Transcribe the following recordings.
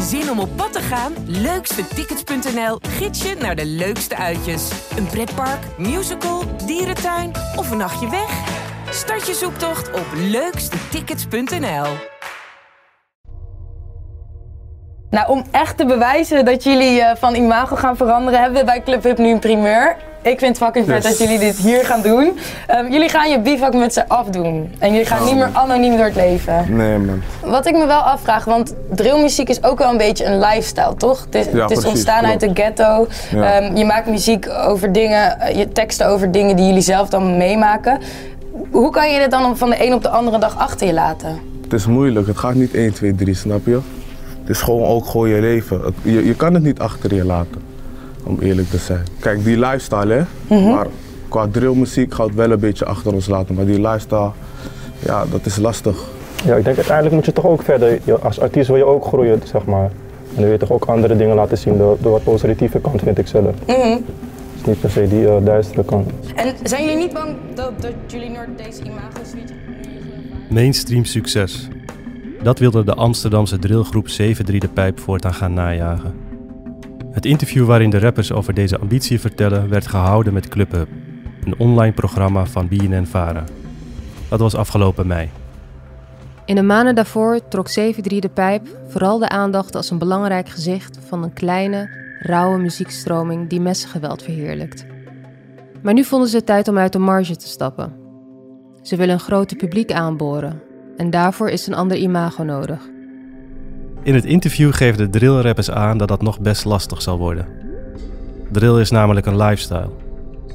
Zin om op pad te gaan? Leukstetickets.nl gids je naar de leukste uitjes. Een pretpark, musical, dierentuin of een nachtje weg? Start je zoektocht op leukstetickets.nl. Nou, om echt te bewijzen dat jullie eh, van imago gaan veranderen, hebben we bij Club Hub nu een primeur. Ik vind het fucking vet Yes. dat jullie dit hier gaan doen. Ehm, jullie gaan je bivakmutsen afdoen. En jullie gaan niet meer anoniem door het leven. Nee, man. Wat ik me wel afvraag, want drillmuziek is ook wel een beetje een lifestyle, toch? Het is, Ja, het is precies, ontstaan uit de ghetto. Ja. Ehm, je maakt muziek over dingen, eh, je teksten over dingen die jullie zelf dan meemaken. Hoe kan je dit dan van de een op de andere dag achter je laten? Het is moeilijk. Het gaat niet 1, 2, 3, snap je? Het is gewoon ook gewoon je leven. Je, je kan het niet achter je laten, om eerlijk te zijn. Kijk, die lifestyle, hè. Mhm. Maar qua drillmuziek gaat het wel een beetje achter ons laten. Maar die lifestyle, ja, dat is lastig. Ja, ik denk uiteindelijk moet je toch ook verder, als artiest wil je ook groeien, zeg maar. En dan wil je toch ook andere dingen laten zien, de, de wat positieve kant vind ik zelf. Mhm. Dus niet per se die eh, duistere kant. En zijn jullie niet bang dat, dat jullie nooit deze imago switch Mainstream succes. Dat wilde de Amsterdamse drillgroep 7-3 de Pijp voortaan gaan najagen. Het interview waarin de rappers over deze ambitie vertellen werd gehouden met Club Hub, een online programma van BNN Vara. Dat was afgelopen mei. In de maanden daarvoor trok 7-3 de pijp vooral de aandacht als een belangrijk gezicht van een kleine, rauwe muziekstroming die messengeweld verheerlijkt. Maar nu vonden ze het tijd om uit de marge te stappen. Ze willen een groter publiek aanboren en daarvoor is een ander imago nodig. In het interview geven de drillrappers aan dat dat nog best lastig zal worden. Drill is namelijk een lifestyle.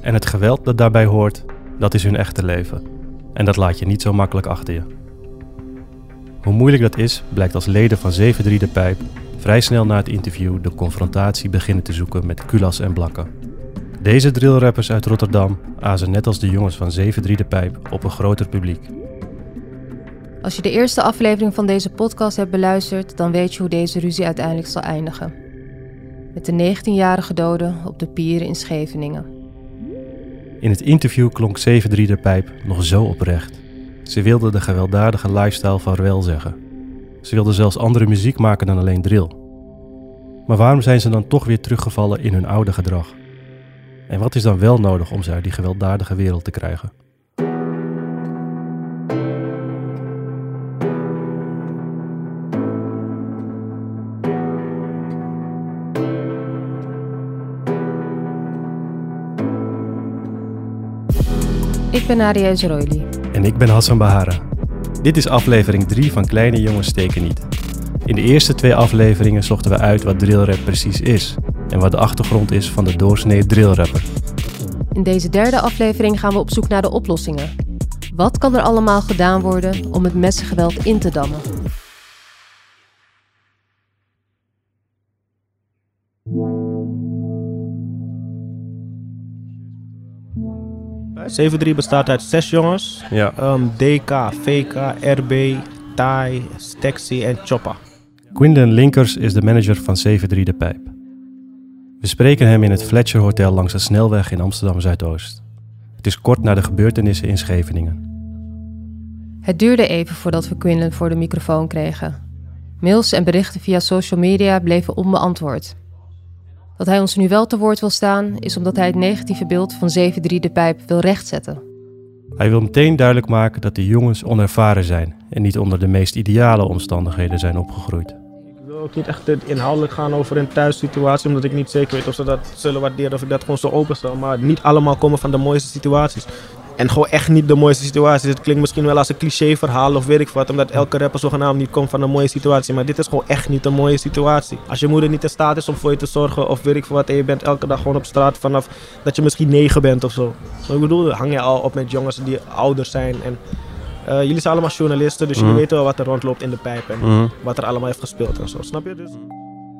En het geweld dat daarbij hoort, dat is hun echte leven. En dat laat je niet zo makkelijk achter je. Hoe moeilijk dat is, blijkt als leden van 7-3 de Pijp vrij snel na het interview de confrontatie beginnen te zoeken met Kulas en Blakken. Deze drillrappers uit Rotterdam azen net als de jongens van 7-3 de Pijp op een groter publiek. Als je de eerste aflevering van deze podcast hebt beluisterd, dan weet je hoe deze ruzie uiteindelijk zal eindigen. Met de 19-jarige dode op de pieren in Scheveningen. In het interview klonk 7-3 de Pijp nog zo oprecht. Ze wilde de gewelddadige lifestyle vaarwel zeggen. Ze wilde zelfs andere muziek maken dan alleen drill. Maar waarom zijn ze dan toch weer teruggevallen in hun oude gedrag? En wat is dan wel nodig om ze uit die gewelddadige wereld te krijgen? Ik ben Nadia Zeroili. En ik ben Hassan Bahara. Dit is aflevering 3 van Kleine Jongens Steken Niet. In de eerste twee afleveringen zochten we uit wat drillrap precies is en wat de achtergrond is van de doorsnee drillrapper. In deze derde aflevering gaan we op zoek naar de oplossingen. Wat kan er allemaal gedaan worden om het messengeweld in te dammen? Zeven 3 bestaat uit zes jongens. Ja. Ehm, DK, VK, RB, Tai, Stexy en Choppa. Quinten Linkers is de manager van 7-3 De Pijp. We spreken hem in het Fletcher Hotel langs de snelweg in Amsterdam Zuidoost. Het is kort na de gebeurtenissen in Scheveningen. Het duurde even voordat we Quinlan voor de microfoon kregen. Mails en berichten via social media bleven onbeantwoord. Dat hij ons nu wel te woord wil staan, is omdat hij het negatieve beeld van 7-3 de pijp wil rechtzetten. Hij wil meteen duidelijk maken dat de jongens onervaren zijn en niet onder de meest ideale omstandigheden zijn opgegroeid. Ik wil ook niet echt inhoudelijk gaan over een thuissituatie, omdat ik niet zeker weet of ze dat zullen waarderen of ik dat gewoon zo openstel. Maar niet allemaal komen van de mooiste situaties. En gewoon echt niet de mooiste situaties. Het klinkt misschien wel als een cliché verhaal of weet ik wat, omdat elke rapper zogenaamd niet komt van een mooie situatie. Maar dit is gewoon echt niet een mooie situatie. Als je moeder niet in staat is om voor je te zorgen of weet ik wat, en je bent elke dag gewoon op straat vanaf dat je misschien negen bent of zo. Maar ik bedoel, hang je al op met jongens die ouder zijn en... eh, jullie zijn allemaal journalisten, dus jullie Mhm. weten wel wat er rondloopt in de pijp en wat er allemaal heeft gespeeld en zo. Snap je? Dus...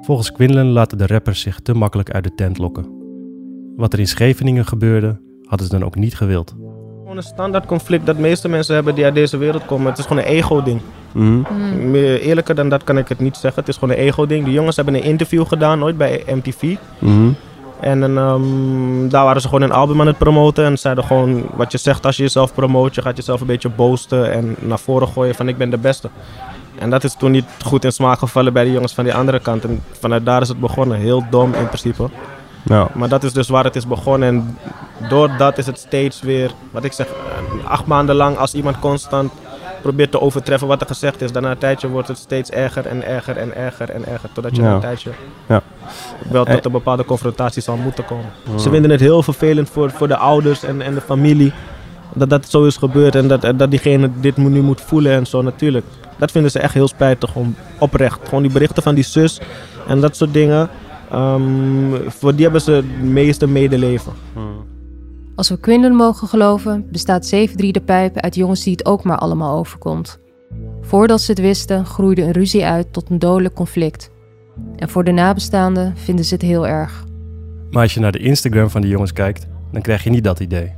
Volgens Quinlan laten de rappers zich te makkelijk uit de tent lokken. Wat er in Scheveningen gebeurde, hadden ze dan ook niet gewild. Gewoon een standaard conflict dat de meeste mensen hebben die uit deze wereld komen. Het is gewoon een ego-ding. Mhm. Meer Eerlijker dan dat kan ik het niet zeggen. Het is gewoon een ego-ding. Die jongens hebben een interview gedaan ooit bij MTV. Mhm. En ehm, daar waren ze gewoon een album aan het promoten. En zeiden gewoon wat je zegt als je jezelf promoot. Je gaat jezelf een beetje boosten en naar voren gooien van ik ben de beste. En dat is toen niet goed in smaak gevallen bij de jongens van die andere kant. En vanuit daar is het begonnen. Heel dom in principe. Ja. Maar dat is dus waar het is begonnen. En door dat is het steeds weer, wat ik zeg, eh, acht maanden lang als iemand constant probeert te overtreffen wat er gezegd is. Dan na een tijdje wordt het steeds erger en erger en erger en erger. Totdat je Ja. na een tijdje Ja. wel tot Eh. een bepaalde confrontatie zal moeten komen. Ze vinden het heel vervelend voor, voor de ouders en, en de familie. Dat dat zo is gebeurd en dat, dat diegene dit nu moet voelen en zo natuurlijk. Dat vinden ze echt heel spijtig, gewoon oprecht. Gewoon die berichten van die zus en dat soort dingen. Ehm, voor die hebben ze het meeste medeleven. Als we Quinlan mogen geloven, bestaat 7-3 de Pijp uit jongens die het ook maar allemaal overkomt. Voordat ze het wisten, groeide een ruzie uit tot een dodelijk conflict. En voor de nabestaanden vinden ze het heel erg. Maar als je naar de Instagram van die jongens kijkt, dan krijg je niet dat idee.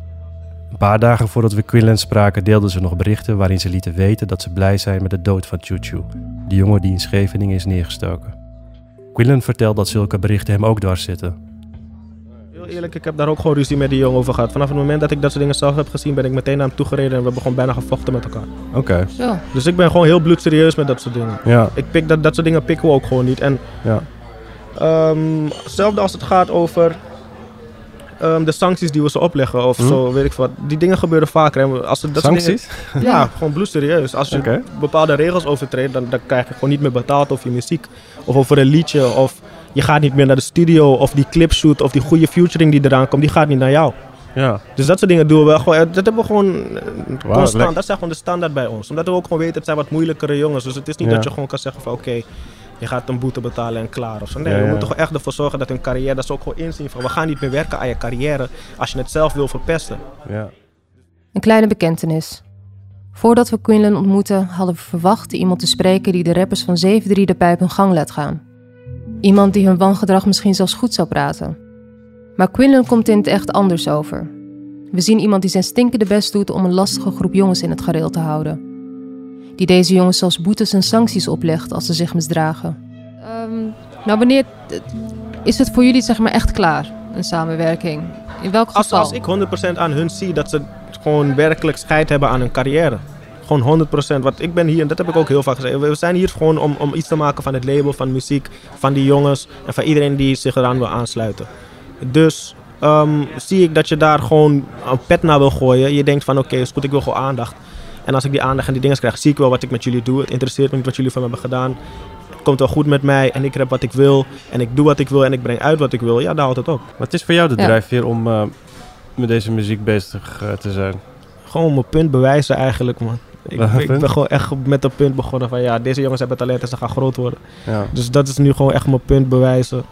Een paar dagen voordat we Quinlan spraken, deelden ze nog berichten waarin ze lieten weten dat ze blij zijn met de dood van Chuchu, de jongen die in Scheveningen is neergestoken. Quinlan vertelt dat zulke berichten hem ook dwars zitten. Heel eerlijk, ik heb daar ook gewoon ruzie met die jongen over gehad. Vanaf het moment dat ik dat soort dingen zelf heb gezien, ben ik meteen naar hem toegereden en we hebben gewoon bijna gevochten met elkaar. Oké. Zo. Dus ik ben gewoon heel bloedserieus met dat soort dingen. Ja, Ik pik dat, dat soort dingen pikken we ook gewoon niet. En ja. Ehm, hetzelfde als het gaat over ehm, de sancties die we ze opleggen of Hm? zo, weet ik wat. Die dingen gebeuren vaker. En als dat Sancties? Dingen, ja, gewoon bloedserieus. Als je bepaalde regels overtreedt, dan, dan krijg je gewoon niet meer betaald over je muziek. Of over een liedje. Of je gaat niet meer naar de studio. Of die clipshoot of die goede featuring die eraan komt, die gaat niet naar jou. Ja. Dus dat soort dingen doen we wel gewoon. Dat hebben we gewoon constant. Dat zijn gewoon de standaard bij ons. Omdat we ook gewoon weten, het zijn wat moeilijkere jongens. Dus het is niet Ja. dat je gewoon kan zeggen van oké, je gaat een boete betalen en klaar. Of zo. Nee, Ja, we moeten gewoon echt ervoor zorgen dat hun carrière, dat ze ook gewoon inzien van we gaan niet meer werken aan je carrière als je het zelf wil verpesten. ja. Een kleine bekentenis. Voordat we Quinlan ontmoetten, hadden we verwacht iemand te spreken die de rappers van 7-3 de pijp hun gang laat gaan. Iemand die hun wangedrag misschien zelfs goed zou praten. Maar Quinlan komt in het echt anders over. We zien iemand die zijn stinkende best doet om een lastige groep jongens in het gareel te houden. Die deze jongens zelfs boetes en sancties oplegt als ze zich misdragen. nou, wanneer is het voor jullie zeg maar echt klaar, een samenwerking? In welk Als, geval? als ik 100% aan hun zie dat ze gewoon werkelijk scheid hebben aan hun carrière. Gewoon 100%. Want ik ben hier, en dat heb ik ook heel vaak gezegd. We zijn hier gewoon om, om iets te maken van het label, van muziek, van die jongens en van iedereen die zich eraan wil aansluiten. Dus ehm, zie ik dat je daar gewoon een pet naar wil gooien. Je denkt van oké, is goed, ik wil gewoon aandacht. En als ik die aandacht en die dingen krijg, zie ik wel wat ik met jullie doe. Het interesseert me niet wat jullie van me hebben gedaan. Het komt wel goed met mij en ik heb wat ik wil. En ik doe wat ik wil en ik breng uit wat ik wil. Ja, daar houdt het op. Wat is voor jou de Ja. drijfveer om eh, met deze muziek bezig eh, te zijn? Gewoon mijn punt bewijzen eigenlijk, man. Ik, ik ben gewoon echt met dat punt begonnen van ja, deze jongens hebben talent en ze gaan groot worden. Ja. Dus dat is nu gewoon echt mijn punt bewijzen.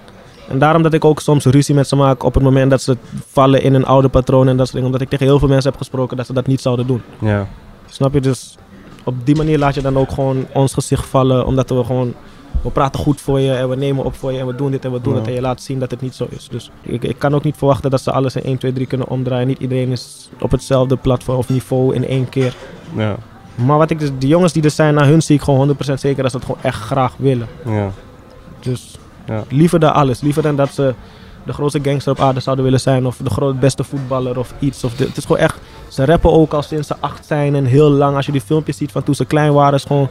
En daarom dat ik ook soms ruzie met ze maak op het moment dat ze vallen in een oude patroon en dat soort dingen. Omdat ik tegen heel veel mensen heb gesproken dat ze dat niet zouden doen. ja. Snap je? Dus op die manier laat je dan ook gewoon ons gezicht vallen. Omdat we gewoon, we praten goed voor je en we nemen op voor je en we doen dit en we doen Ja. het. En je laat zien dat het niet zo is. Dus ik, ik kan ook niet verwachten dat ze alles in 1, 2, 3 kunnen omdraaien. Niet iedereen is op hetzelfde platform of niveau in één keer. Ja. Maar wat ik dus, de jongens die er zijn, naar hun zie ik gewoon 100% zeker dat ze het gewoon echt graag willen. Ja. Dus Ja. liever dan alles. Liever dan dat ze de grootste gangster op aarde zouden willen zijn. Of de groot, beste voetballer of iets. Of. Het is gewoon echt, ze rappen ook al sinds ze acht zijn en heel lang. Als je die filmpjes ziet van toen ze klein waren, is gewoon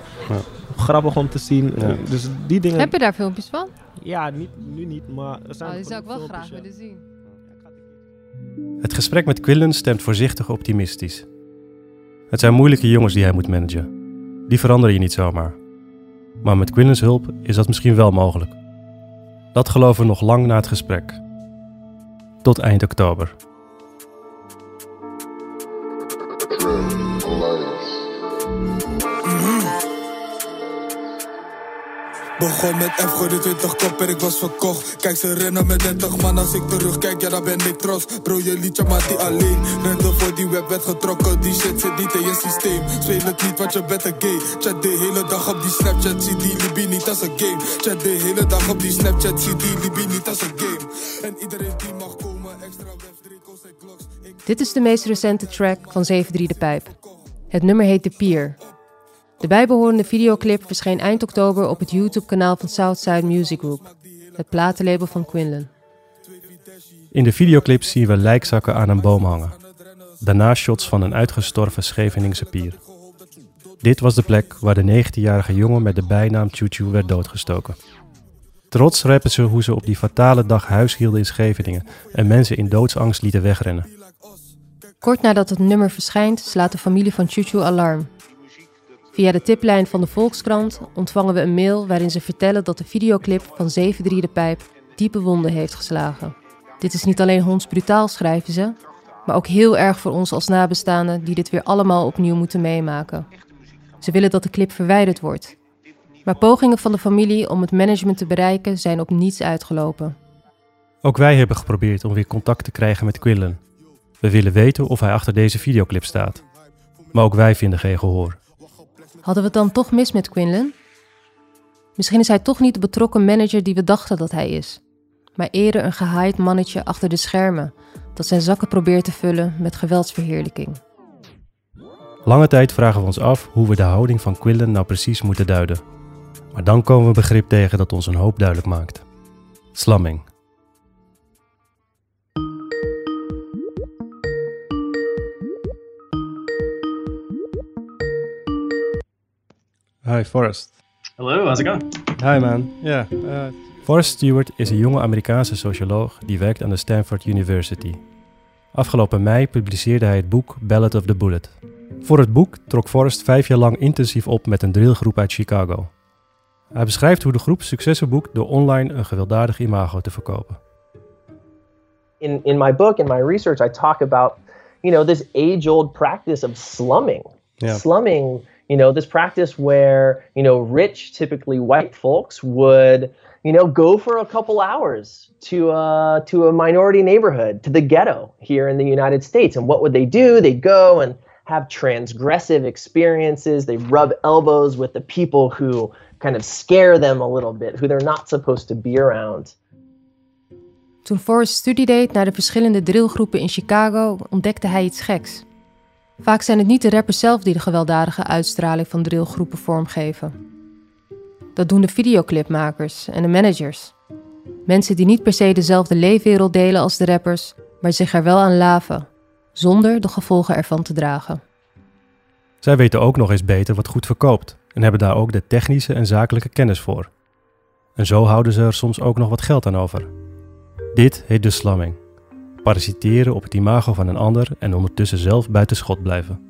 grappig om te zien. Ja. Dus die dingen. Heb je daar filmpjes van? Ja, niet, nu niet, maar er zijn Oh, die zou ik wel filmpjes, graag ja. willen zien. Het gesprek met Quillen stemt voorzichtig optimistisch. Het zijn moeilijke jongens die hij moet managen. Die veranderen je niet zomaar. Maar met Quillens hulp is dat misschien wel mogelijk. Dat geloven we nog lang na het gesprek. Tot eind oktober. Begon met F, gooide 20 kop en ik was verkocht. Kijk, ze rennen met 30 man als ik terugkijk, ja, dan ben ik trots. Bro, je liedje, maar die alleen. Rende voor die web werd getrokken, die shit zit niet in je systeem. Speel het niet, want je bent een gay. Chat de hele dag op die Snapchat, zie die Libby niet als een game. Chat de hele dag op die Snapchat, zie die Libby niet als een game. En iedereen die mag Dit is de meest recente track van 7-3 De Pijp. Het nummer heet The Pier. De bijbehorende videoclip verscheen eind oktober op het YouTube-kanaal van Southside Music Group, het platenlabel van Quinlan. In de videoclip zien we lijkzakken aan een boom hangen. Daarna shots van een uitgestorven Scheveningse pier. Dit was de plek waar de 19-jarige jongen met de bijnaam Chuchu werd doodgestoken. Trots rappen ze hoe ze op die fatale dag huis hielden in Scheveningen en mensen in doodsangst lieten wegrennen. Kort nadat het nummer verschijnt, slaat de familie van Chuchu alarm. Via de tiplijn van de Volkskrant ontvangen we een mail waarin ze vertellen dat de videoclip van 7-3 de Pijp diepe wonden heeft geslagen. Dit is niet alleen hondsbrutaal, schrijven ze, maar ook heel erg voor ons als nabestaanden die dit weer allemaal opnieuw moeten meemaken. Ze willen dat de clip verwijderd wordt. Maar pogingen van de familie om het management te bereiken zijn op niets uitgelopen. Ook wij hebben geprobeerd om weer contact te krijgen met Quillen. We willen weten of hij achter deze videoclip staat. Maar ook wij vinden geen gehoor. Hadden we het dan toch mis met Quinlan? Misschien is hij toch niet de betrokken manager die we dachten dat hij is, maar eerder een gehaaid mannetje achter de schermen dat zijn zakken probeert te vullen met geweldsverheerlijking. Lange tijd vragen we ons af hoe we de houding van Quillen nou precies moeten duiden. Maar dan komen we begrip tegen dat ons een hoop duidelijk maakt. Slamming. Hi, Forrest. Hello, how's it going? Hi, man. Yeah. Uh, Forrest Stewart is een jonge Amerikaanse socioloog die werkt aan de Stanford University. Afgelopen mei publiceerde hij het boek Ballad of the Bullet. Voor het boek trok Forrest vijf jaar lang intensief op met een drillgroep uit Chicago. Hij beschrijft hoe de groep successen boekt door online een gewelddadig imago te verkopen. In, in my book, in my research, I talk about, you know, this age-old practice of slumming. Yeah. Slumming, you know, this practice where, you know, rich, typically white folks would, you know, go for a couple hours to uh, to a minority neighborhood, to the ghetto here in the United States. And what would they do? They'd go and have transgressive experiences. They rub elbows with the people who kind of scare them a little bit, who they're not supposed to be around. Toen Forrest studie deed naar de verschillende drillgroepen in Chicago, ontdekte hij iets geks. Vaak zijn het niet de rappers zelf die de gewelddadige uitstraling van drillgroepen vormgeven. Dat doen de videoclipmakers en de managers. Mensen die niet per se dezelfde leefwereld delen als de rappers, maar zich er wel aan laven, zonder de gevolgen ervan te dragen. Zij weten ook nog eens beter wat goed verkoopt en hebben daar ook de technische en zakelijke kennis voor. En zo houden ze er soms ook nog wat geld aan over. Dit heet dus slamming. Parasiteren op het imago van een ander en ondertussen zelf buiten schot blijven.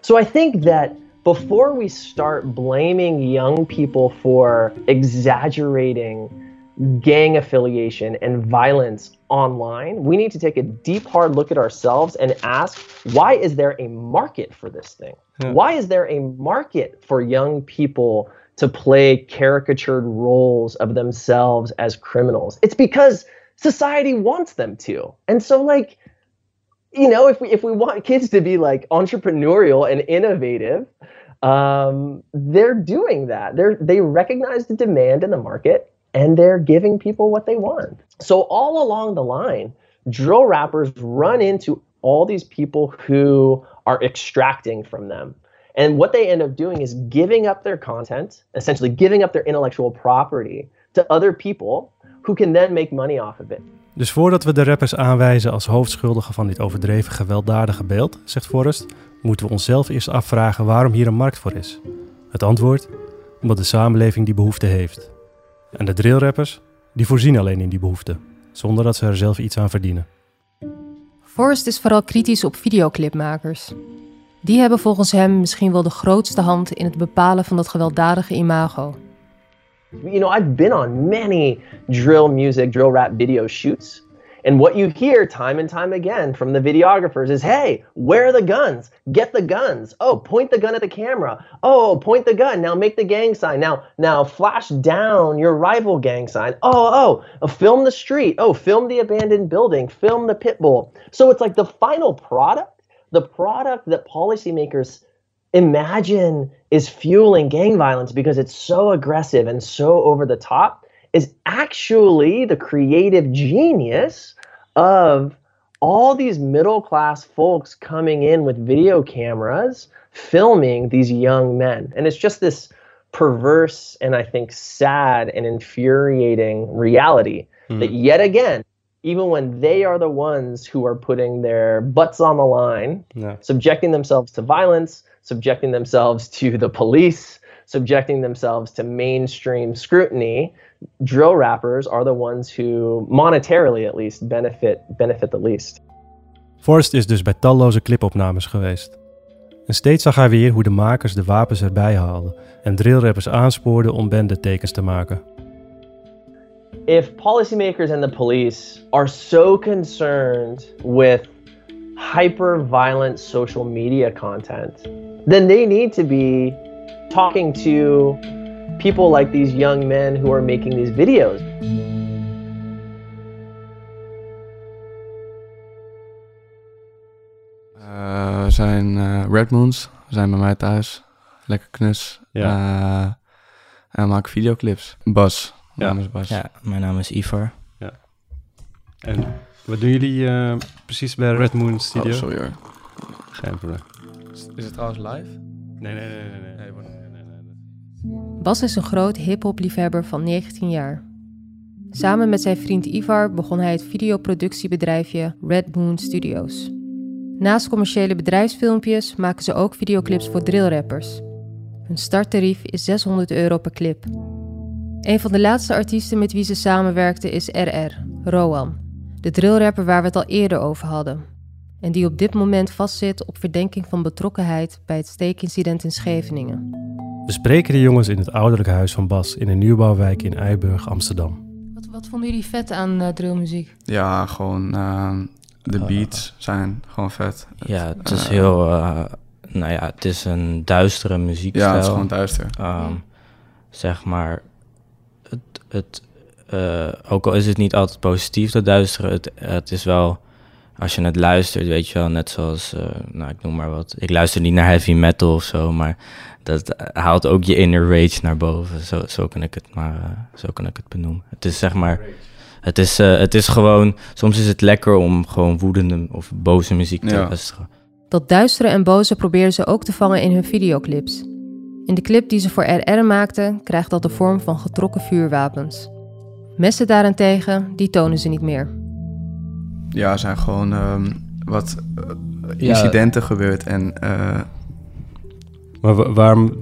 So I think that before we start blaming young people for exaggerating gang affiliation and violence online, we need to take a deep, hard look at ourselves and ask why is there a market for this thing? Why is there a market for young people to play caricatured roles of themselves as criminals? It's because society wants them to. And so, like, you know, if we if we want kids to be like entrepreneurial and innovative, um, they're doing that. They're they recognize the demand in the market and they're giving people what they want. So all along the line, drill rappers run into all these people who are extracting from them. And what they end up doing is giving up their content, essentially giving up their intellectual property to other people who can then make money off of it. Dus voordat we de rappers aanwijzen als hoofdschuldigen van dit overdreven gewelddadige beeld, zegt Forrest, moeten we onszelf eerst afvragen waarom hier een markt voor is. Het antwoord: omdat de samenleving die behoefte heeft. En de drillrappers, die voorzien alleen in die behoefte, zonder dat ze er zelf iets aan verdienen. Forrest is vooral kritisch op videoclipmakers. Die hebben volgens hem misschien wel de grootste hand in het bepalen van dat gewelddadige imago. You know, I've been on many drill music, drill rap video shoots. And what you hear time and time again from the videographers is, hey, where are the guns? Get the guns. Oh, point the gun at the camera. Oh, point the gun. Now make the gang sign. Now, now flash down your rival gang sign. Oh, oh, uh, film the street. Oh, film the abandoned building. Film the pit bull. So it's like the final product, the product that policymakers imagine is fueling gang violence because it's so aggressive and so over the top is actually the creative genius of all these middle class folks coming in with video cameras filming these young men. And it's just this perverse and I think sad and infuriating reality hmm. that yet again, even when they are the ones who are putting their butts on the line, Yeah. subjecting themselves to violence, subjecting themselves to the police, subjecting themselves to mainstream scrutiny, drill rappers are the ones who monetarily at least benefit benefit the least. Forrest is dus bij talloze clipopnames geweest. En steeds zag hij weer hoe de makers de wapens erbij haalden en drillrappers aanspoorden om bendetekens te maken. If policymakers and the police are so concerned with hyper violent social media content, then they need to be talking to people like these young men who are making these videos. Uh, we zijn uh, Red Moons. We zijn bij mij thuis. Lekker knus. Ja. Uh, en we maken videoclips. Bas. Mijn Ja. naam is Bas. Ja, mijn naam is Ivar. Ja. En wat doen jullie eh, precies bij Red Moon Studio? Oh, sorry hoor. Geen probleem. Is, is het trouwens live? Nee, nee, nee, nee. nee. Bas is een groot hip-hop liefhebber van 19 jaar. Samen met zijn vriend Ivar begon hij het videoproductiebedrijfje Red Moon Studios. Naast commerciële bedrijfsfilmpjes maken ze ook videoclips voor drillrappers. Hun starttarief is 600 euro per clip. Een van de laatste artiesten met wie ze samenwerkten is RR, Rowan, de drillrapper waar we het al eerder over hadden. En die op dit moment vastzit op verdenking van betrokkenheid bij het steekincident in Scheveningen. We spreken de jongens in het ouderlijke huis van Bas in een nieuwbouwwijk in Eiburg, Amsterdam. Wat, wat vonden jullie vet aan uh, drillmuziek? Ja, gewoon uh, de beats zijn gewoon vet. Ja, het is heel... Uh, nou ja, het is een duistere muziekstijl. Ja, het is gewoon duister. Um, zeg maar... Het, het, uh, ook al is het niet altijd positief, dat duisteren. Het, het is wel... Als je het luistert, weet je wel, net zoals... Uh, nou, ik noem maar wat. Ik luister niet naar heavy metal of zo, maar... Dat haalt ook je inner rage naar boven. Zo, zo kan ik het maar... Uh, zo kan ik het benoemen. Het is zeg maar... Het is, uh, het is gewoon... Soms is het lekker om gewoon woedende of boze muziek te Ja. luisteren. Dat duistere en boze proberen ze ook te vangen in hun videoclips. In de clip die ze voor RR maakten, krijgt dat de vorm van getrokken vuurwapens. Messen daarentegen, die tonen ze niet meer. Ja, zijn gewoon um, wat uh, incidenten ja. gebeurd en... Uh, maar wa waarom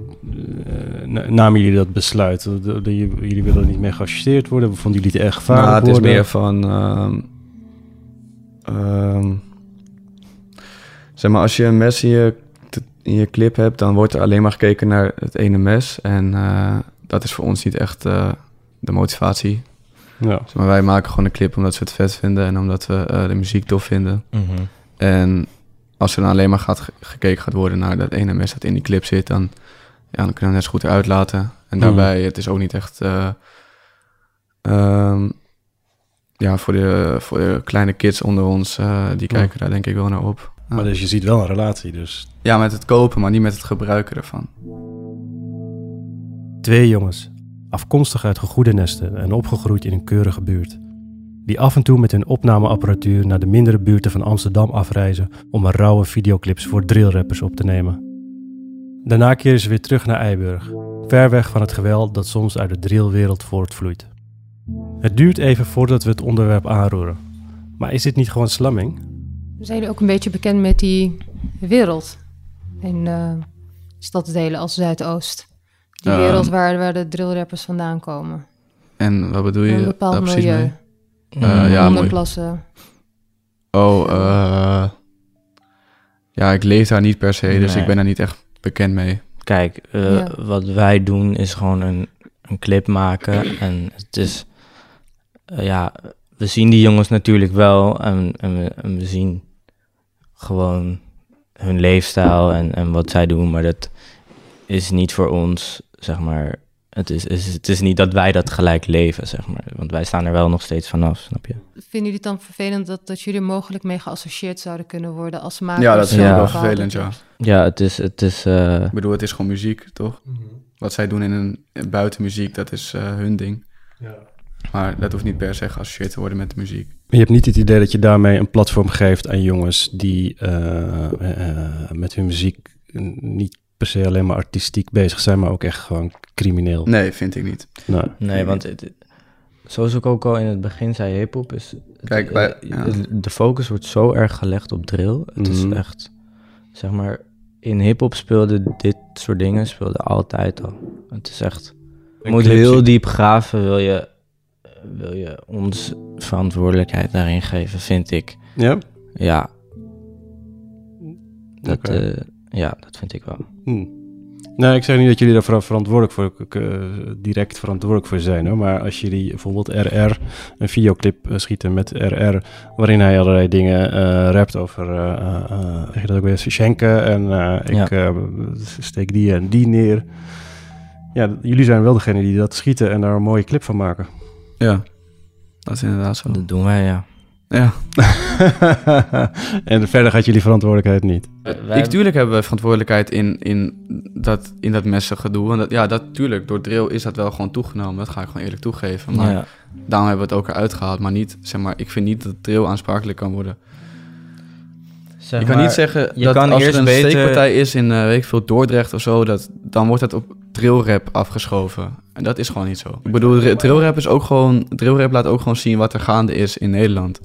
uh, namen jullie dat besluit? Jullie willen niet meer geassisteerd worden? Vonden jullie het echt gevaarlijk nou, het worden? is meer van... Um, um, zeg maar, als je een mes in je, in je clip hebt, dan wordt er alleen maar gekeken naar het ene mes. En uh, dat is voor ons niet echt de motivatie. Ja. Maar wij maken gewoon een clip omdat we het vet vinden en omdat we uh, de muziek tof vinden. Mm -hmm. En als er dan alleen maar gaat, gekeken gaat worden naar dat ene mes dat in die clip zit, dan, ja, dan kunnen we net zo goed eruit laten. En daarbij, mm. het is ook niet echt... Um, ja, voor de, voor de kleine kids onder ons, die kijken daar denk ik wel naar op. Maar dus je ziet wel een relatie dus? Ja, met het kopen, maar niet met het gebruiken ervan. Twee jongens, afkomstig uit gegoede nesten en opgegroeid in een keurige buurt. Die af en toe met hun opnameapparatuur naar de mindere buurten van Amsterdam afreizen om er rauwe videoclips voor drillrappers op te nemen. Daarna keren ze weer terug naar Eiburg, ver weg van het geweld dat soms uit de drillwereld voortvloeit. Het duurt even voordat we het onderwerp aanroeren. Maar is dit niet gewoon slamming? Zijn ook een beetje bekend met die wereld? In uh, stadsdelen als Zuidoost. Die um, wereld waar, waar de drillrappers vandaan komen. En wat bedoel je een bepaald daar precies milieu. mee? Uh, ja, onderklassen. Oh, uh, ja, ik leef daar niet per se, dus nee. ik ben daar niet echt bekend mee. Kijk, uh, ja. wat wij doen is gewoon een, een clip maken. En het is, ja, we zien die jongens natuurlijk wel en, en, we, en we zien gewoon hun leefstijl en, en wat zij doen, maar dat is niet voor ons, zeg maar. Het is, is, het is niet dat wij dat gelijk leven, zeg maar. Want wij staan er wel nog steeds vanaf, snap je? Vinden jullie het dan vervelend dat, dat jullie er mogelijk mee geassocieerd zouden kunnen worden als makers? Ja, dat is ja. wel vervelend, ja. Ja, het is... Het is uh... Ik bedoel, het is gewoon muziek, toch? Mm -hmm. Wat zij doen in een in buitenmuziek, dat is uh, hun ding. Ja. Maar dat hoeft niet per se geassocieerd te worden met de muziek. Je hebt niet het idee dat je daarmee een platform geeft aan jongens die uh, uh, met hun muziek niet per se alleen maar artistiek bezig zijn, maar ook echt gewoon crimineel. Nee, vind ik niet. Nee, nee want het, zoals ik ook al in het begin zei, hip-hop is. Kijk, ja. de focus wordt zo erg gelegd op drill. Het mm -hmm. is echt, zeg maar, in hip-hop speelde dit soort dingen speelde altijd al. Het is echt. Je moet heel diep graven, wil je, wil je ons verantwoordelijkheid daarin geven, vind ik. Ja? Ja. Dat, eh, ja, dat vind ik wel. Hm. Nee, ik zeg niet dat jullie daar ver- verantwoordelijk voor, eh, direct verantwoordelijk voor zijn. Hoor. Maar als jullie bijvoorbeeld RR een videoclip eh, schieten met RR, waarin hij allerlei dingen eh rapt over, eh eh, eh, zeg je dat ook weer, schenken en eh, ik Ja. eh, steek die en die neer. Ja, jullie zijn wel degene die dat schieten en daar een mooie clip van maken. Ja, dat is inderdaad zo. Dat doen wij, ja. Ja. en verder gaat jullie verantwoordelijkheid niet. Ik, tuurlijk hebben we verantwoordelijkheid in, in, dat, in dat messengedoe. Want dat, ja, dat, tuurlijk, door drill is dat wel gewoon toegenomen. Dat ga ik gewoon eerlijk toegeven. Maar Ja. daarom hebben we het ook eruit gehaald. Maar niet, zeg maar, ik vind niet dat drill aansprakelijk kan worden. Zeg je kan maar, niet zeggen je dat kan als eerst er een beter- steekpartij is in, eh, weet ik veel, Dordrecht of zo, dat, dan wordt dat op drillrap afgeschoven. En dat is gewoon niet zo. Ik bedoel, dri- drillrap is ook gewoon, drillrap laat ook gewoon zien wat er gaande is in Nederland.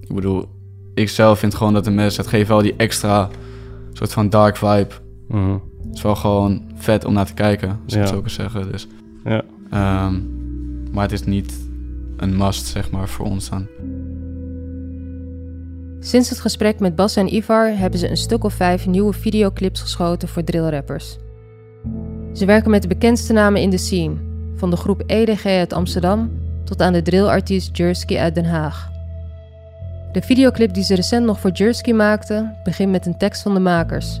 Ik bedoel, ik zelf vind gewoon dat de mes, dat geeft wel die extra soort van dark vibe. Mhm. Het is wel gewoon vet om naar te kijken, als ik Ja. het zo kan zeggen. Dus. Ja. Ehm, maar het is niet een must, zeg maar, voor ons dan. Sinds het gesprek met Bas en Ivar hebben ze een stuk of vijf nieuwe videoclips geschoten voor drillrappers. Ze werken met de bekendste namen in de scene, van de groep EDG uit Amsterdam tot aan de drillartiest Jersky uit Den Haag. De videoclip die ze recent nog voor Jersky maakten, begint met een tekst van de makers.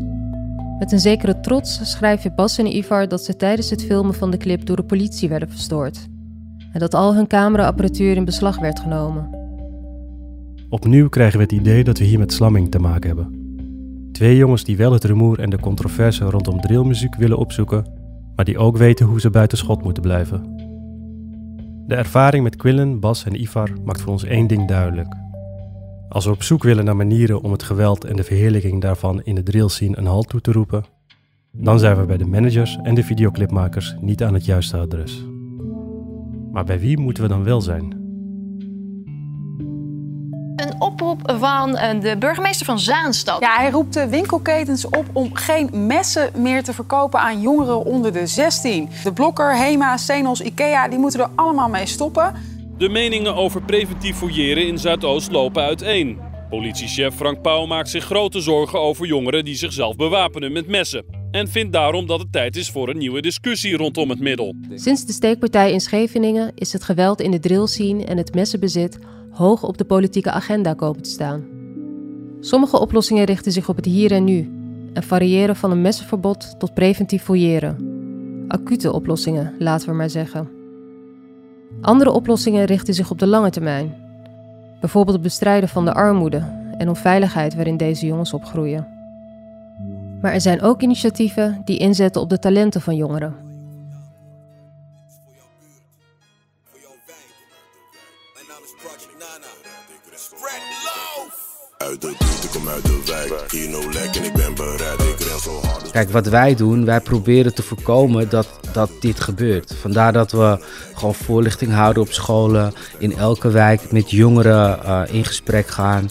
Met een zekere trots schrijven Bas en Ivar dat ze tijdens het filmen van de clip door de politie werden verstoord. En dat al hun cameraapparatuur in beslag werd genomen. Opnieuw krijgen we het idee dat we hier met slamming te maken hebben. Twee jongens die wel het rumoer en de controverse rondom drillmuziek willen opzoeken, maar die ook weten hoe ze buiten schot moeten blijven. De ervaring met Quillen, Bas en Ivar maakt voor ons één ding duidelijk. Als we op zoek willen naar manieren om het geweld en de verheerlijking daarvan in de drillscene een halt toe te roepen, dan zijn we bij de managers en de videoclipmakers niet aan het juiste adres. Maar bij wie moeten we dan wel zijn? Oproep van eh, de burgemeester van Zaanstad. Ja, hij roept de winkelketens op om geen messen meer te verkopen aan jongeren onder de 16. De Blokker, Hema, Senos, Ikea, die moeten er allemaal mee stoppen. De meningen over preventief fouilleren in Zuidoost lopen uiteen. Politiechef Frank Pauw maakt zich grote zorgen over jongeren die zichzelf bewapenen met messen. En vindt daarom dat het tijd is voor een nieuwe discussie rondom het middel. Sinds de steekpartij in Scheveningen is het geweld in de drillscene en het messenbezit hoog op de politieke agenda komen te staan. Sommige oplossingen richten zich op het hier en nu en variëren van een messenverbod tot preventief fouilleren. Acute oplossingen, laten we maar zeggen. Andere oplossingen richten zich op de lange termijn. Bijvoorbeeld het bestrijden van de armoede en onveiligheid waarin deze jongens opgroeien. Maar er zijn ook initiatieven die inzetten op de talenten van jongeren. Kijk, wat wij doen, wij proberen te voorkomen dat, dat dit gebeurt. Vandaar dat we gewoon voorlichting houden op scholen, in elke wijk met jongeren eh, in gesprek gaan.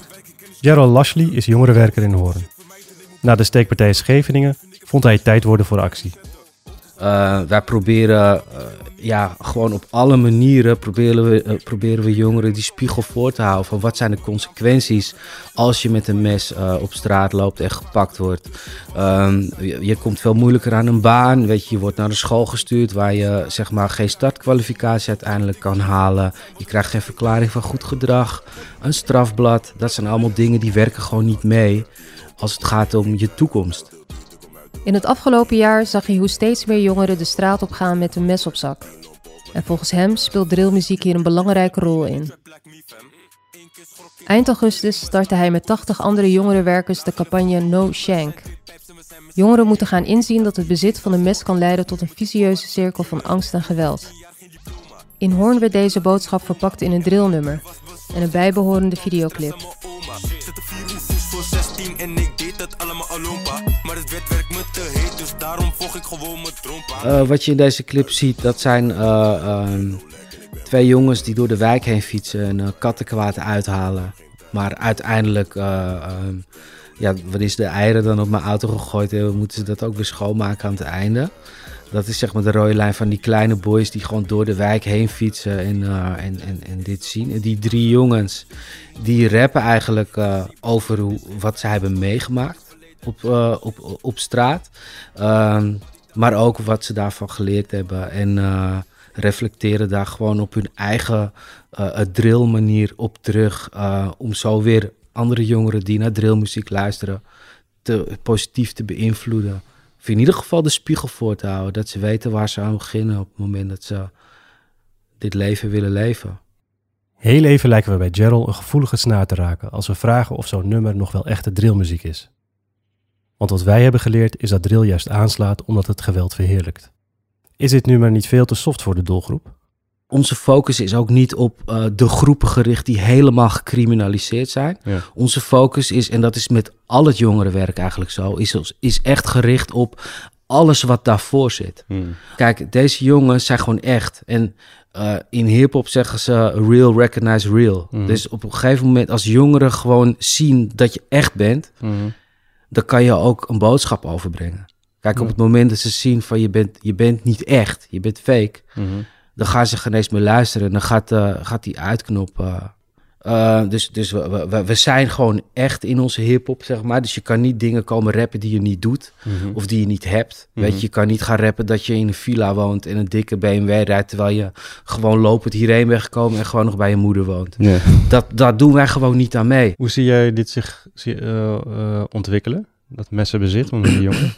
Gerald Lashley is jongerenwerker in Hoorn. Na de steekpartij Scheveningen vond hij tijd worden voor actie. Eh, wij proberen eh, ja, gewoon op alle manieren proberen we, eh, proberen we jongeren die spiegel voor te houden. Van wat zijn de consequenties als je met een mes op straat loopt en gepakt wordt. Ehm, je, je komt veel moeilijker aan een baan. Weet je, je wordt naar een school gestuurd waar je zeg maar, geen startkwalificatie uiteindelijk kan halen. Je krijgt geen verklaring van goed gedrag. Een strafblad. Dat zijn allemaal dingen die werken gewoon niet mee als het gaat om je toekomst. In het afgelopen jaar zag hij hoe steeds meer jongeren de straat op gaan met een mes op zak. En volgens hem speelt drillmuziek hier een belangrijke rol in. Eind augustus startte hij met 80 andere jongerenwerkers de campagne No Shank. Jongeren moeten gaan inzien dat het bezit van een mes kan leiden tot een vicieuze cirkel van angst en geweld. In Hoorn werd deze boodschap verpakt in een drillnummer en een bijbehorende videoclip. Zette vier oefens voor 16 en ik deed allemaal. Maar het werd te dus daarom ik gewoon mijn trompa. Eh, wat je in deze clip ziet, dat zijn eh, ehm, twee jongens die door de wijk heen fietsen en eh, kattenkwaad uithalen. Maar uiteindelijk ehm, ja, wanneer is de eieren dan op mijn auto gegooid hebben, moeten ze dat ook weer schoonmaken aan het einde. Dat is zeg maar de rode lijn van die kleine boys die gewoon door de wijk heen fietsen en, uh, en, en, en dit zien. En die drie jongens, die rappen eigenlijk uh, over hoe, wat ze hebben meegemaakt op, uh, op, op straat. Ehm, maar ook wat ze daarvan geleerd hebben. En reflecteren daar gewoon op hun eigen drillmanier op terug. om zo weer andere jongeren die naar drillmuziek luisteren, te, positief te beïnvloeden. Of in ieder geval de spiegel voor te houden. Dat ze weten waar ze aan beginnen op het moment dat ze dit leven willen leven. Heel even lijken we bij Gerald een gevoelige snaar te raken als we vragen of zo'n nummer nog wel echte drillmuziek is. Want wat wij hebben geleerd is dat drill juist aanslaat omdat het geweld verheerlijkt. Is dit nummer niet veel te soft voor de doelgroep? Onze focus is ook niet op uh, de groepen gericht die helemaal gecriminaliseerd zijn. Ja. Onze focus is, en dat is met al het jongerenwerk eigenlijk zo, is, is echt gericht op alles wat daarvoor zit. Hmm. Kijk, deze jongens zijn gewoon echt. En uh, in hip-hop zeggen ze real recognize real. Hmm. Dus op een gegeven moment, als jongeren gewoon zien dat je echt bent, Hmm. dan kan je ook een boodschap overbrengen. Kijk, op het moment dat ze zien van je bent, je bent niet echt, je bent fake. Dan gaan ze geen eens meer luisteren. Dan gaat, eh, gaat die uitknop. eh, dus dus we, we, we zijn gewoon echt in onze hip-hop, zeg maar. Dus je kan niet dingen komen rappen die je niet doet Mhm. of die je niet hebt. Weet Mhm. je, je kan niet gaan rappen dat je in een villa woont en een dikke BMW rijdt, terwijl je gewoon lopend hierheen bent gekomen en gewoon nog bij je moeder woont. Dat, dat doen wij gewoon niet aan mee. Hoe zie jij dit zich zie- eh, ontwikkelen? Dat messenbezit onder de jongeren?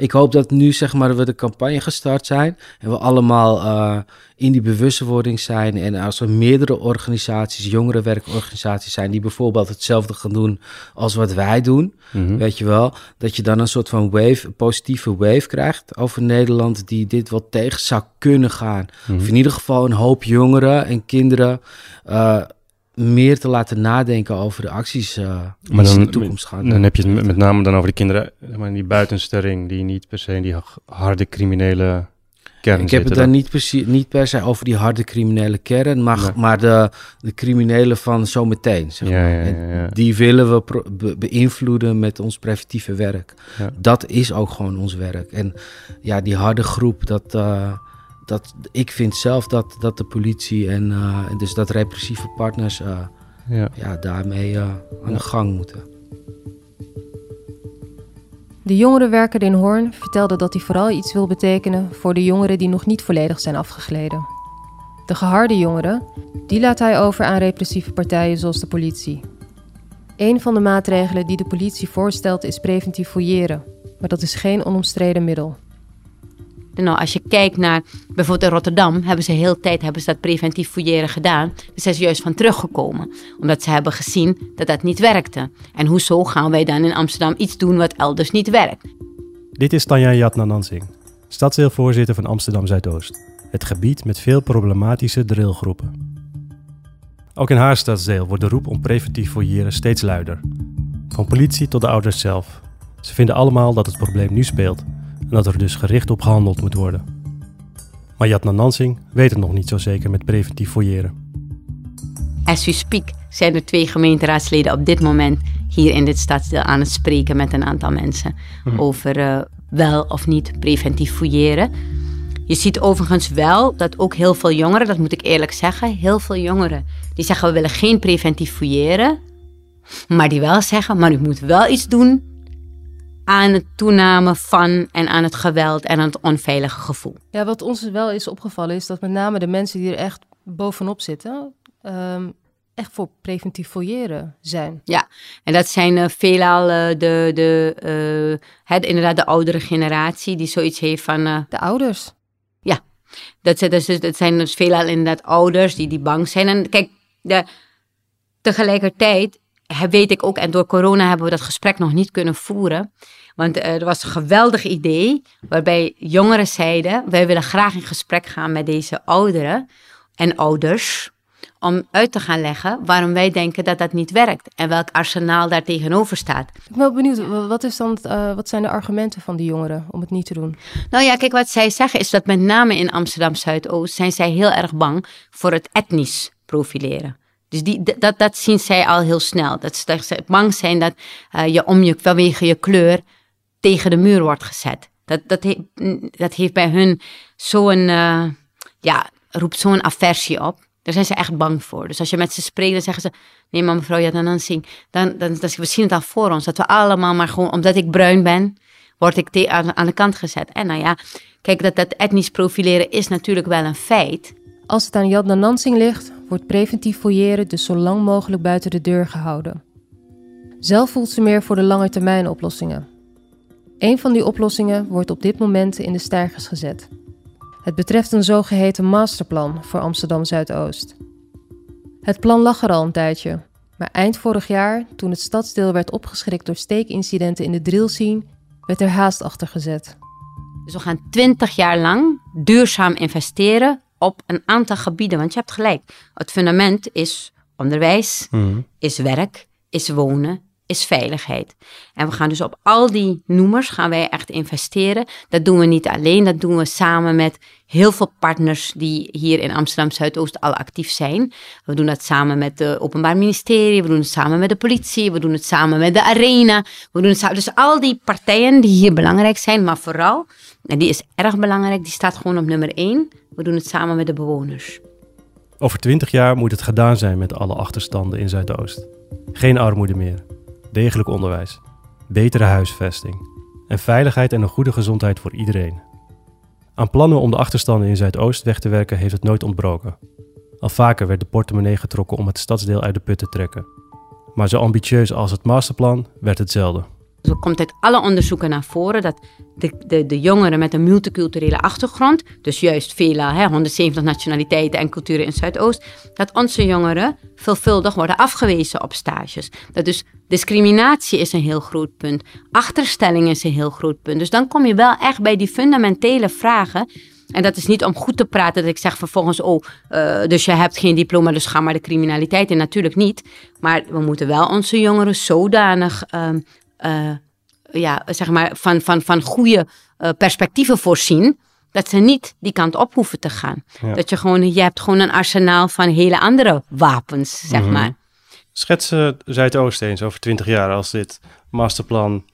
Ik hoop dat nu zeg maar we de campagne gestart zijn en we allemaal eh, in die bewustwording zijn en als er meerdere organisaties, jongerenwerkorganisaties zijn die bijvoorbeeld hetzelfde gaan doen als wat wij doen, Mhm. weet je wel, dat je dan een soort van wave, een positieve wave krijgt over Nederland die dit wel tegen zou kunnen gaan. Mhm. Of in ieder geval een hoop jongeren en kinderen eh, meer te laten nadenken over de acties eh die Maar in de toekomst gaan dan heb je het met, name dan over die kinderen maar, in die buitenstelling die niet per se in die harde criminele kern Ik heb het dan niet, precies, niet per se over die harde criminele kern, maar, Nee. maar de, de criminelen van zometeen. Zeg maar. ja, ja, En ja. Die willen we be- beïnvloeden met ons preventieve werk. Dat is ook gewoon ons werk. En ja, die harde groep, dat, eh, dat, ik vind zelf dat, dat de politie en eh, dus dat repressieve partners eh, Ja. ja. daarmee eh, aan de gang moeten. De jongerenwerker in Hoorn vertelde dat hij vooral iets wil betekenen voor de jongeren die nog niet volledig zijn afgegleden. De geharde jongeren, die laat hij over aan repressieve partijen zoals de politie. Een van de maatregelen die de politie voorstelt is preventief fouilleren, maar dat is geen onomstreden middel. Nou, als je kijkt naar bijvoorbeeld in Rotterdam, hebben ze heel tijd hebben ze dat preventief fouilleren gedaan. Daar zijn ze juist van teruggekomen, omdat ze hebben gezien dat dat niet werkte. En hoezo gaan wij dan in Amsterdam iets doen wat elders niet werkt? Dit is Tanja Jatnanansing, stadsdeelvoorzitter van Amsterdam Zuidoost. Het gebied met veel problematische drillgroepen. Ook in haar stadsdeel wordt de roep om preventief fouilleren steeds luider. Van politie tot de ouders zelf. Ze vinden allemaal dat het probleem nu speelt en dat er dus gericht op gehandeld moet worden. Maar Jatna Nansing weet het nog niet zo zeker met preventief fouilleren. As we speak zijn er twee gemeenteraadsleden op dit moment hier in dit stadsdeel aan het spreken met een aantal mensen Mhm. over eh, wel of niet preventief fouilleren. Je ziet overigens wel dat ook heel veel jongeren, dat moet ik eerlijk zeggen, heel veel jongeren die zeggen we willen geen preventief fouilleren, maar die wel zeggen, maar u moet wel iets doen aan het toename van en aan het geweld en aan het onveilige gevoel. Ja, wat ons wel is opgevallen is dat met name de mensen die er echt bovenop zitten, ehm, echt voor preventief fouilleren zijn. Ja, en dat zijn eh, veelal eh, de, de, eh, het, inderdaad de oudere generatie die zoiets heeft van... de ouders? Ja, dat, zijn dus, dat zijn dus veelal inderdaad ouders die, die bang zijn. En kijk, de, tegelijkertijd weet ik ook, en door corona hebben we dat gesprek nog niet kunnen voeren. Want eh, er was een geweldig idee waarbij jongeren zeiden: wij willen graag in gesprek gaan met deze ouderen en ouders. Om uit te gaan leggen waarom wij denken dat dat niet werkt en welk arsenaal daar tegenover staat. Ik ben wel benieuwd, wa- wat, is dan, eh, wat zijn de argumenten van die jongeren om het niet te doen? Nou ja, kijk, wat zij zeggen is dat met name in Amsterdam Zuidoost zijn zij heel erg bang voor het etnisch profileren. Dus die, dat, dat zien zij al heel snel. Dat ze, dat ze bang zijn dat eh, je om je, vanwege je kleur tegen de muur wordt gezet. Dat, dat, he- dat heeft bij hun zo'n, eh, ja, roept zo'n aversie op. Daar zijn ze echt bang voor. Dus als je met ze spreekt, dan zeggen ze: Nee, maar mevrouw Jadanansing, dan, dan, dan we zien het al voor ons. Dat we allemaal maar gewoon, omdat ik bruin ben, word ik aan, aan de kant gezet. En nou ja, kijk, dat, dat etnisch profileren is natuurlijk wel een feit. Als het aan Jadna Nansing ligt, wordt preventief fouilleren dus zo lang mogelijk buiten de deur gehouden. Zelf voelt ze meer voor de lange termijn oplossingen. Een van die oplossingen wordt op dit moment in de stijgers gezet. Het betreft een zogeheten masterplan voor Amsterdam Zuidoost. Het plan lag er al een tijdje, maar eind vorig jaar, toen het stadsdeel werd opgeschrikt door steekincidenten in de drillscene, werd er haast achter gezet. Dus we gaan twintig jaar lang duurzaam investeren op een aantal gebieden. Want je hebt gelijk. Het fundament is onderwijs, Mhm. is werk, is wonen, is veiligheid. En we gaan dus op al die noemers gaan wij echt investeren. Dat doen we niet alleen, dat doen we samen met heel veel partners die hier in Amsterdam Zuidoost al actief zijn. We doen dat samen met het Openbaar Ministerie, we doen het samen met de politie, we doen het samen met de Arena. We doen het samen, dus al die partijen die hier belangrijk zijn, maar vooral, en die is erg belangrijk, die staat gewoon op nummer één. We doen het samen met de bewoners. Over 20 jaar moet het gedaan zijn met alle achterstanden in Zuidoost. Geen armoede meer, degelijk onderwijs, betere huisvesting en veiligheid en een goede gezondheid voor iedereen. Aan plannen om de achterstanden in Zuidoost weg te werken heeft het nooit ontbroken. Al vaker werd de portemonnee getrokken om het stadsdeel uit de put te trekken. Maar zo ambitieus als het masterplan werd het zelden. Zo komt uit alle onderzoeken naar voren dat de, de, de jongeren met een multiculturele achtergrond, dus juist veelal, hè, 170 nationaliteiten en culturen in Zuidoost, dat onze jongeren veelvuldig worden afgewezen op stages. Dat dus discriminatie is een heel groot punt, achterstelling is een heel groot punt. Dus dan kom je wel echt bij die fundamentele vragen. En dat is niet om goed te praten dat ik zeg vervolgens, oh, eh, dus je hebt geen diploma, dus ga maar de criminaliteit in. Natuurlijk niet. Maar we moeten wel onze jongeren zodanig ehm, eh, ja, zeg maar, van, van, van goede eh, perspectieven voorzien. Dat ze niet die kant op hoeven te gaan. Ja. Dat je gewoon, je hebt gewoon een arsenaal van hele andere wapens, zeg Mhm. maar. Schets eh, Zuidoost eens over 20 jaar als dit masterplan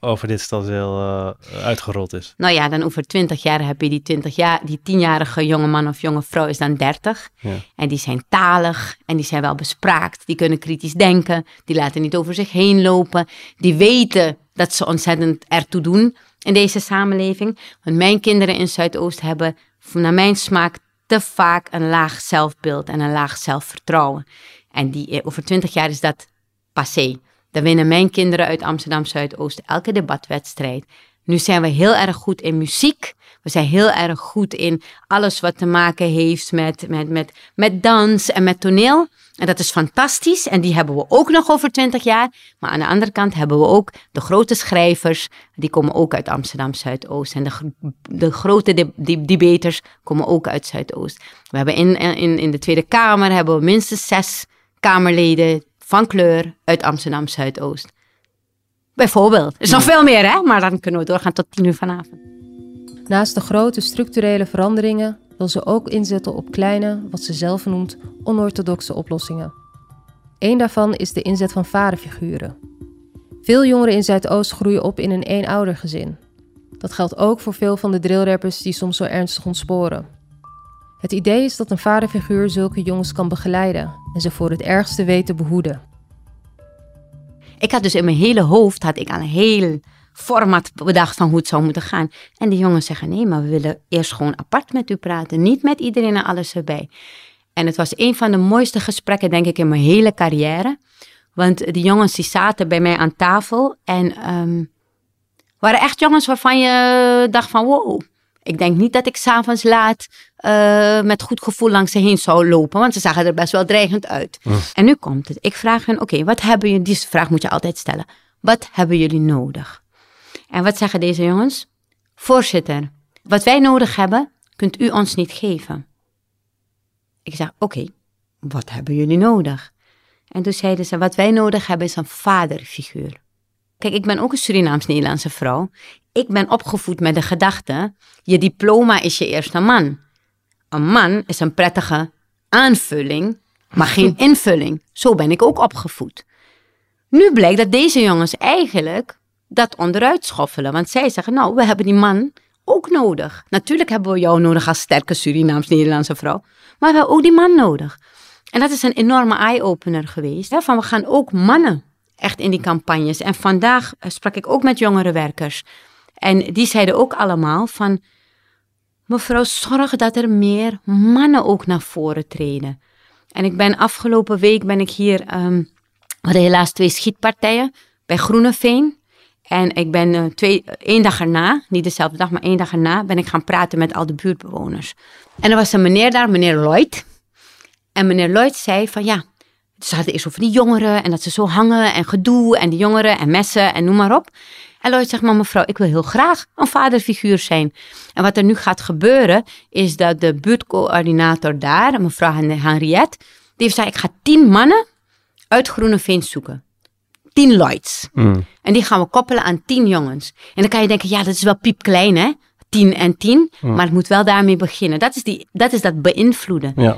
over dit stadsdeel eh, uitgerold is. Nou ja, dan over twintig jaar heb je die 20 jaar, die tienjarige jonge man of jonge vrouw is dan 30. Ja. En die zijn talig en die zijn wel bespraakt. Die kunnen kritisch denken. Die laten niet over zich heen lopen. Die weten dat ze ontzettend ertoe doen in deze samenleving. Want mijn kinderen in Zuidoost hebben, naar mijn smaak, te vaak een laag zelfbeeld en een laag zelfvertrouwen. En die, eh, over twintig jaar is dat passé. Dan winnen mijn kinderen uit Amsterdam Zuidoost elke debatwedstrijd. Nu zijn we heel erg goed in muziek. We zijn heel erg goed in alles wat te maken heeft met, met, met, met dans en met toneel. En dat is fantastisch. En die hebben we ook nog over twintig jaar. Maar aan de andere kant hebben we ook de grote schrijvers. Die komen ook uit Amsterdam Zuidoost. En de, de grote de- de- debaters komen ook uit Zuidoost. We hebben in, in, in de Tweede Kamer hebben we minstens zes Kamerleden van kleur uit Amsterdam Zuidoost. Bijvoorbeeld. Er is nog veel meer, hè? Maar dan kunnen we doorgaan tot tien uur vanavond. Naast de grote structurele veranderingen wil ze ook inzetten op kleine, wat ze zelf noemt, onorthodoxe oplossingen. Eén daarvan is de inzet van vaderfiguren. Veel jongeren in Zuidoost groeien op in een eenoudergezin. Dat geldt ook voor veel van de drillrappers die soms zo ernstig ontsporen. Het idee is dat een vaderfiguur zulke jongens kan begeleiden en ze voor het ergste weet te behoeden. Ik had dus in mijn hele hoofd had ik al een heel format bedacht van hoe het zou moeten gaan. En die jongens zeggen, nee, maar we willen eerst gewoon apart met u praten. Niet met iedereen en alles erbij. En het was een van de mooiste gesprekken, denk ik, in mijn hele carrière. Want die jongens die zaten bij mij aan tafel en ehm, waren echt jongens waarvan je dacht van, wow. Ik denk niet dat ik s'avonds laat eh, met goed gevoel langs ze heen zou lopen, want ze zagen er best wel dreigend uit. En nu komt het. Ik vraag hen, oké, wat hebben jullie, die vraag moet je altijd stellen. Wat hebben jullie nodig? En wat zeggen deze jongens? Voorzitter, wat wij nodig hebben, kunt u ons niet geven. Ik zeg, oké, wat hebben jullie nodig? En toen zeiden ze, wat wij nodig hebben is een vaderfiguur. Kijk, ik ben ook een Surinaams-Nederlandse vrouw. Ik ben opgevoed met de gedachte, je diploma is je eerste man. Een man is een prettige aanvulling maar geen invulling. Zo ben ik ook opgevoed. Nu blijkt dat deze jongens eigenlijk dat onderuit schoffelen. Want zij zeggen, nou, we hebben die man ook nodig. Natuurlijk hebben we jou nodig als sterke Surinaams-Nederlandse vrouw. Maar we hebben ook die man nodig. En dat is een enorme eye-opener geweest. Hè, van we gaan ook mannen echt in die campagnes. En vandaag eh, sprak ik ook met jongere werkers. En die zeiden ook allemaal van... Mevrouw, zorg dat er meer mannen ook naar voren treden. En ik ben afgelopen week ben ik hier... ehm, we hadden helaas twee schietpartijen bij Groeneveen. En ik ben eh, twee, één dag erna, niet dezelfde dag, maar één dag erna, ben ik gaan praten met al de buurtbewoners. En er was een meneer daar, meneer Lloyd. En meneer Lloyd zei van ja, ze hadden eerst over die jongeren en dat ze zo hangen en gedoe en die jongeren en messen en noem maar op. En Lloyd zegt, maar mevrouw, ik wil heel graag een vaderfiguur zijn. En wat er nu gaat gebeuren, is dat de buurtcoördinator daar, mevrouw Hen- Henriette, die heeft gezegd, ik ga tien mannen uit Groeneveen zoeken. Tien Lloyds. En die gaan we koppelen aan tien jongens. En dan kan je denken, ja, dat is wel piepklein, hè? Tien en tien. Mm. Maar het moet wel daarmee beginnen. Dat is, die, dat, is dat beïnvloeden. Ja.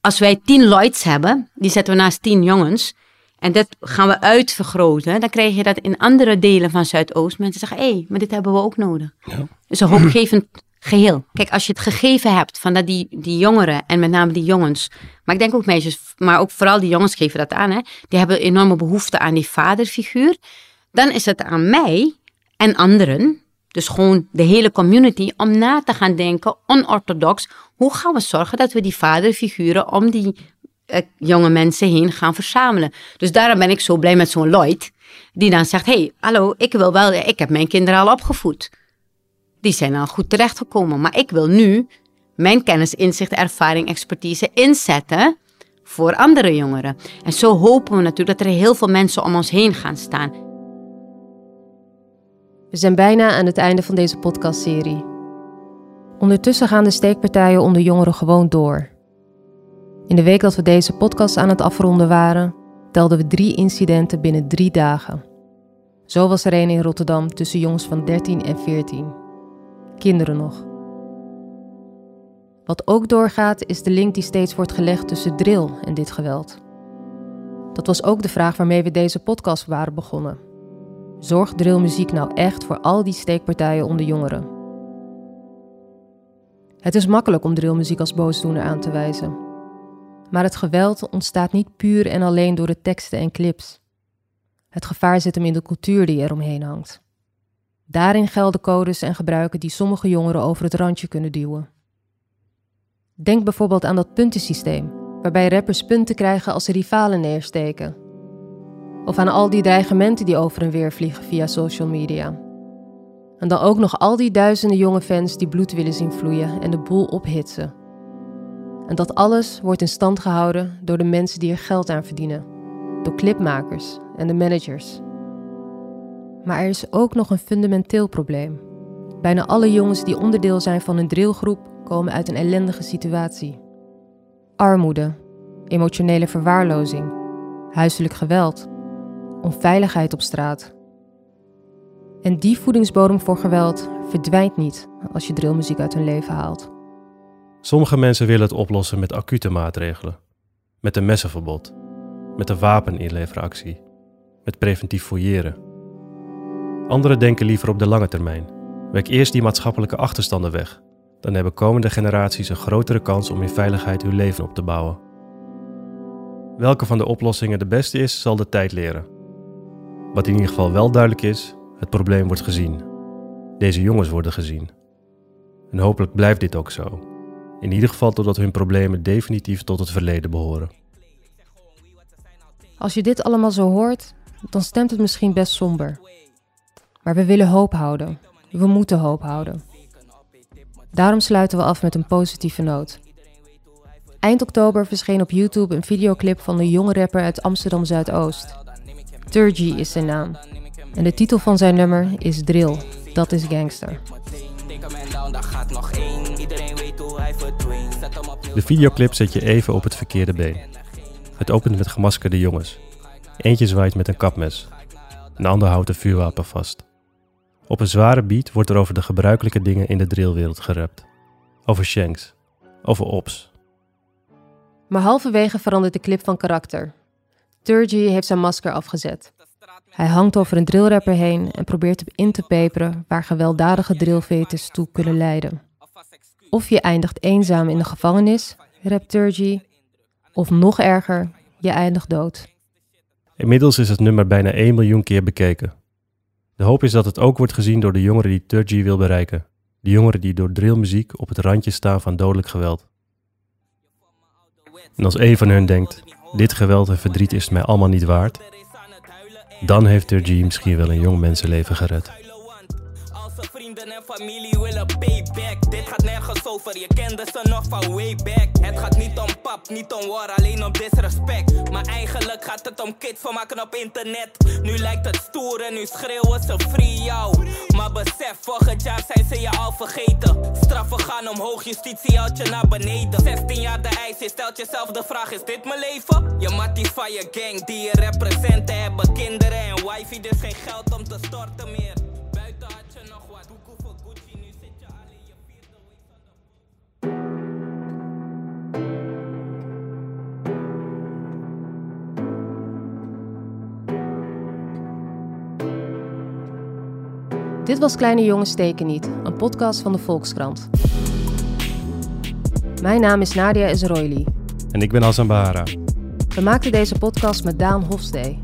Als wij tien Lloyds hebben, die zetten we naast tien jongens. En dat gaan we uitvergroten. Dan krijg je dat in andere delen van Zuidoost. Mensen zeggen, hé, hey, maar dit hebben we ook nodig. Het is een hoopgevend geheel. Kijk, als je het gegeven hebt van dat die, die jongeren, en met name die jongens, maar ik denk ook meisjes, maar ook vooral die jongens geven dat aan, hè, die hebben enorme behoefte aan die vaderfiguur. Dan is het aan mij en anderen, dus gewoon de hele community, om na te gaan denken, onorthodox, hoe gaan we zorgen dat we die vaderfiguren om die jonge mensen heen gaan verzamelen. Dus daarom ben ik zo blij met zo'n Lloyd, die dan zegt, hey, hallo, ik wil wel, ik heb mijn kinderen al opgevoed. Die zijn al goed terechtgekomen, maar ik wil nu mijn kennis, inzicht, ervaring, expertise inzetten voor andere jongeren. En zo hopen we natuurlijk dat er heel veel mensen om ons heen gaan staan. We zijn bijna aan het einde van deze podcastserie. Ondertussen gaan de steekpartijen onder jongeren gewoon door. In de week dat we deze podcast aan het afronden waren, telden we drie incidenten binnen drie dagen. Zo was er een in Rotterdam tussen jongens van 13 en 14. Kinderen nog. Wat ook doorgaat is de link die steeds wordt gelegd tussen drill en dit geweld. Dat was ook de vraag waarmee we deze podcast waren begonnen. Zorgt drillmuziek nou echt voor al die steekpartijen onder jongeren? Het is makkelijk om drillmuziek als boosdoener aan te wijzen. Maar het geweld ontstaat niet puur en alleen door de teksten en clips. Het gevaar zit hem in de cultuur die er omheen hangt. Daarin gelden codes en gebruiken die sommige jongeren over het randje kunnen duwen. Denk bijvoorbeeld aan dat puntensysteem, waarbij rappers punten krijgen als ze rivalen neersteken. Of aan al die dreigementen die over en weer vliegen via social media. En dan ook nog al die duizenden jonge fans die bloed willen zien vloeien en de boel ophitsen. En dat alles wordt in stand gehouden door de mensen die er geld aan verdienen, door clipmakers en de managers. Maar er is ook nog een fundamenteel probleem. Bijna alle jongens die onderdeel zijn van een drillgroep komen uit een ellendige situatie. Armoede, emotionele verwaarlozing, huiselijk geweld, onveiligheid op straat. En die voedingsbodem voor geweld verdwijnt niet als je drillmuziek uit hun leven haalt. Sommige mensen willen het oplossen met acute maatregelen. Met een messenverbod. Met een wapeninleveractie. Met preventief fouilleren. Anderen denken liever op de lange termijn. Werk eerst die maatschappelijke achterstanden weg. Dan hebben komende generaties een grotere kans om in veiligheid hun leven op te bouwen. Welke van de oplossingen de beste is, zal de tijd leren. Wat in ieder geval wel duidelijk is, het probleem wordt gezien. Deze jongens worden gezien. En hopelijk blijft dit ook zo. In ieder geval totdat hun problemen definitief tot het verleden behoren. Als je dit allemaal zo hoort, dan stemt het misschien best somber. Maar we willen hoop houden. We moeten hoop houden. Daarom sluiten we af met een positieve noot. Eind oktober verscheen op YouTube een videoclip van een jonge rapper uit Amsterdam Zuidoost. Turgy is zijn naam. En de titel van zijn nummer is Drill, dat is gangster. De videoclip zet je even op het verkeerde been. Het opent met gemaskerde jongens. Eentje zwaait met een kapmes. Een ander houdt een vuurwapen vast. Op een zware beat wordt er over de gebruikelijke dingen in de drillwereld gerapt. Over shanks. Over ops. Maar halverwege verandert de clip van karakter. Turgy heeft zijn masker afgezet. Hij hangt over een drillrapper heen en probeert hem in te peperen waar gewelddadige drillveters toe kunnen leiden. Of je eindigt eenzaam in de gevangenis, rapt Turgy, of nog erger, je eindigt dood. Inmiddels is het nummer bijna 1 miljoen keer bekeken. De hoop is dat het ook wordt gezien door de jongeren die Turgy wil bereiken. De jongeren die door drillmuziek op het randje staan van dodelijk geweld. En als een van hun denkt, dit geweld en verdriet is mij allemaal niet waard, dan heeft Turgy misschien wel een jong mensenleven gered. Vrienden en familie willen payback. Dit gaat nergens over, je kende ze nog van way back. Het gaat niet om pap, niet om war, alleen om disrespect. Maar eigenlijk gaat het om kids van maken op internet. Nu lijkt het stoer en nu schreeuwen ze free jou. Maar besef, volgend jaar zijn ze je al vergeten. Straffen gaan omhoog, justitie houdt je naar beneden. 16 jaar de ijs, je stelt jezelf de vraag, is dit mijn leven? Je matties van je gang die je representen hebben kinderen en wifi, dus geen geld om te storten meer. Dit was Kleine Jongens Steken Niet, een podcast van de Volkskrant. Mijn naam is Nadia Ezroili. En ik ben Hassan Bahara. We maakten deze podcast met Daan Hofstee.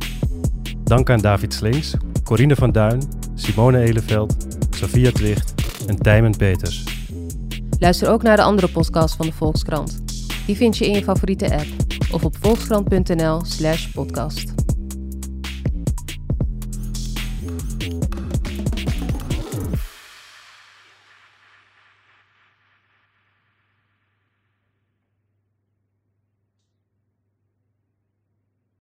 Dank aan David Slinks, Corine van Duin, Simone Eleveld, Sophia Twicht en Tijmen Peters. Luister ook naar de andere podcast van de Volkskrant. Die vind je in je favoriete app of op volkskrant.nl/podcast.